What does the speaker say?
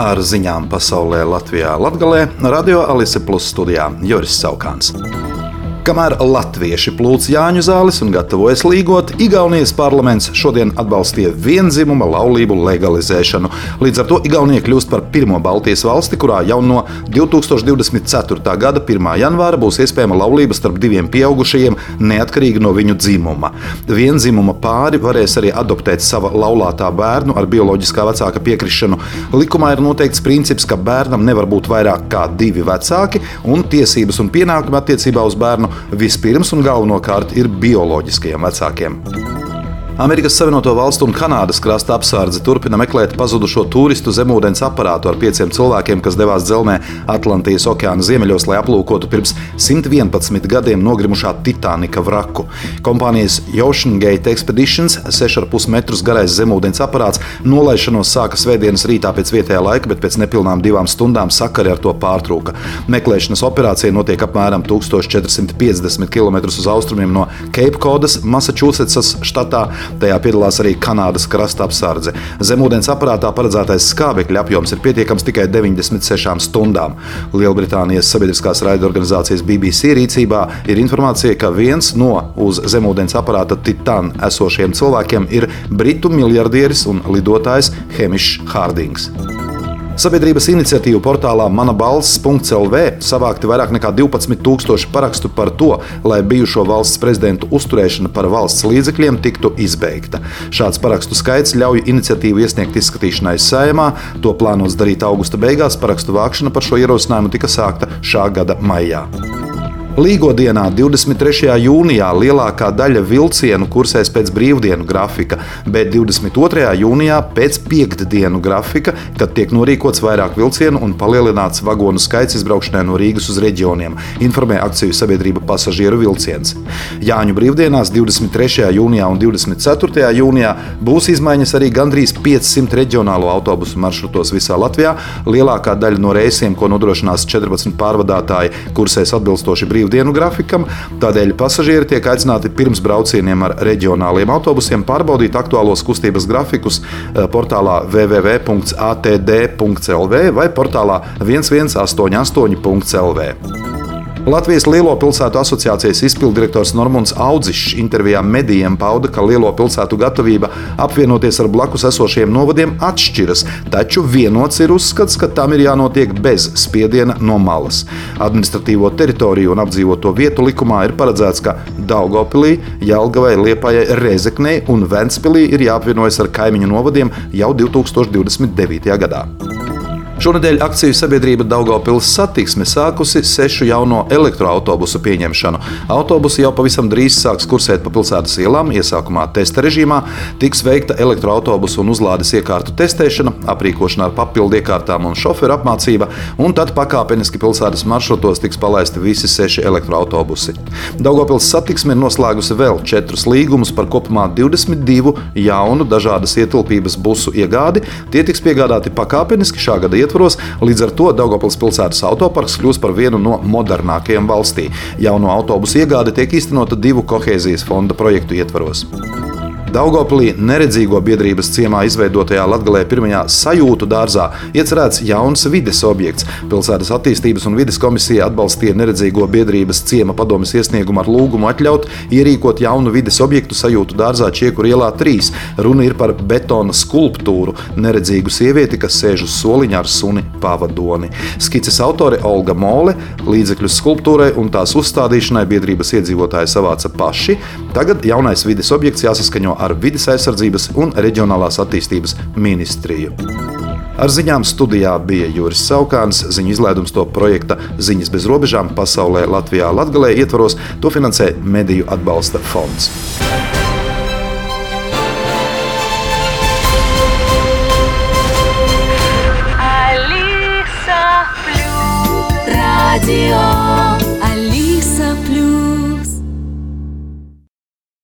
ar ziņām pasaulē Latvijā Latgalē, Radio Alise Plus studijā Joris Saukāns. Kamēr latvieši plūc Jāņu zāles un gatavojas līgot, Igaunijas parlaments šodien atbalstīja vienzimuma laulību legalizēšanu. Līdz ar to Igaunija kļūst par pirmo Baltijas valsti, kurā jau no 2024. gada 1. janvāra būs iespējama laulība starp diviem pieaugušajiem, neatkarīgi no viņu dzimuma. Vienzimuma pāri varēs arī adoptēt sava laulātā bērnu ar bioloģiskā vecāka piekrišanu. Likumā ir noteikts princips, ka bērnam nevar būt vairāk kā divi vecāki, un tiesības un pienākumi attiecībā uz bērnu vispirms un galvenokārt ir bioloģiskajiem vecākiem. Amerikas Savienoto Valstu un Kanādas krasta apsardze turpina meklēt pazudušo turistu zemūdens aparātu ar pieciem cilvēkiem, kas devās dzelzmē Atlantijas okeāna ziemeļos, lai aplūkotu pirms 111 gadiem nogrimušā Titanika vraku. Kompānijas Ocean Gate Expeditions 6,5 metrus garais zemūdens aparāts nolaišanos sāka svētdienas rītā pēc vietējā laika, bet pēc nepilnām divām stundām sakari ar to pārtrūka. Meklēšanas operācija notiek apmēram 1450 km uz austrumiem no Codas, Massachusettsas štatā. Tajā piedalās arī Kanādas krasta apsardze. Zemūdens aparātā paredzētais skābekļa apjoms ir pietiekams tikai 96 stundām. Lielbritānijas sabiedriskās raidorganizācijas BBC rīcībā ir informācija, ka viens no uz zemūdens aparāta Titan esošiem cilvēkiem ir britu miljardieris un lidotājs Hemišs Hārdings. Sabiedrības iniciatīvu portālā manabalss.lv savākti vairāk nekā 12,000 parakstu par to, lai bijušo valsts prezidentu uzturēšana par valsts līdzekļiem tiktu izbeigta. Šāds parakstu skaits ļauj iniciatīvu iesniegt izskatīšanai saimā. To plānots darīt augusta beigās. Parakstu vākšana par šo ierosinājumu tika sākta šā gada maijā. Līgodienā, 23. jūnijā, lielākā daļa vilcienu kursēs pēc brīvdienu grafika, bet 22. jūnijā pēc piekdienu grafika, kad tiek norīkots vairāk vilcienu un palielināts vagonu skaits izbraukšanai no Rīgas uz reģioniem, informē akciju sabiedrība pasažieru vilciens. Jāņu brīvdienās 23. jūnijā un 24. jūnijā būs izmaiņas arī gandrīz 500 reģionālo autobusu maršrutos visā Latvijā. Lielākā daļa no reisiem, ko nodrošinās 14 pārvadātāji, kursēs atbilstoši brīvdienu brīvdienu grafikam. Tādēļ pasažieri tiek aicināti pirms braucieniem ar reģionāliem autobusiem pārbaudīt aktuālos kustības grafikus eh, portālā www.atd.lv vai portālā 1188.lv. Latvijas Lielo pilsētu asociācijas izpildirektors Normons Audzišs intervijā medijiem pauda, ka lielo pilsētu gatavība apvienoties ar blakus esošiem novadiem atšķiras, taču vienots ir uzskats, ka tam ir jānotiek bez spiediena no malas. Administratīvo teritoriju un apdzīvoto vietu likumā ir paredzēts, ka Daugopilī, Jelgavai, Liepājai, Rezeknei un Ventspilī ir jāapvienojas ar kaimiņu novadiem jau 2029. gadā. Šonadēļ akciju sabiedrība Daugopils satiksme sākusi sešu jauno elektroautobusu pieņemšanu. Autobusi jau pavisam drīz sāks kursēt pa pilsētas ielām. Iesākumā testa režīmā tiks veikta elektroautobusu un uzlādes iekārtu testēšana, aprīkošana ar papildu iekārtām un šoferu apmācība, un tad pakāpeniski pilsētas maršrutos tiks palaisti visi seši elektroautobusi. Daugopils satiksme ir noslēgusi vēl četrus līgumus par kopumā 22 jaunu dažādas ietilpības busu iegādi. Tie tiks piegādāti pakāpeniski šā gada ietvaros ietvaros. Līdz ar to Daugopils pilsētas autoparks kļūs par vienu no modernākajiem valstī. Jauno autobusu iegāde tiek īstenota divu kohēzijas fonda projektu ietvaros. Daugopilī neredzīgo biedrības ciemā izveidotajā Latvijā pirmajā sajūtu dārzā iecerēts jauns vides objekts. Pilsētas attīstības un vides komisija atbalstīja neredzīgo biedrības ciema padomas iesniegumu ar lūgumu atļaut ierīkot jaunu vides objektu sajūtu dārzā Čiekur ielā 3. Runa ir par betona skulptūru, neredzīgu sievieti, kas sēž uz soliņa ar suni pavadoni. Skices autore Olga Mole līdzekļus skulptūrai un tās uzstādīšanai biedrības iedzīvotāji savāca paši. Tagad jaunais vides objekts jāsaskaņo ar vides aizsardzības un reģionālās attīstības ministriju. Ar ziņām studijā bija Juris Saukāns. Ziņu izlaidums to projekta Ziņas bez robežām pasaulē Latvijā Latvijā ietvaros, to finansē Mediju atbalsta fonds. Radio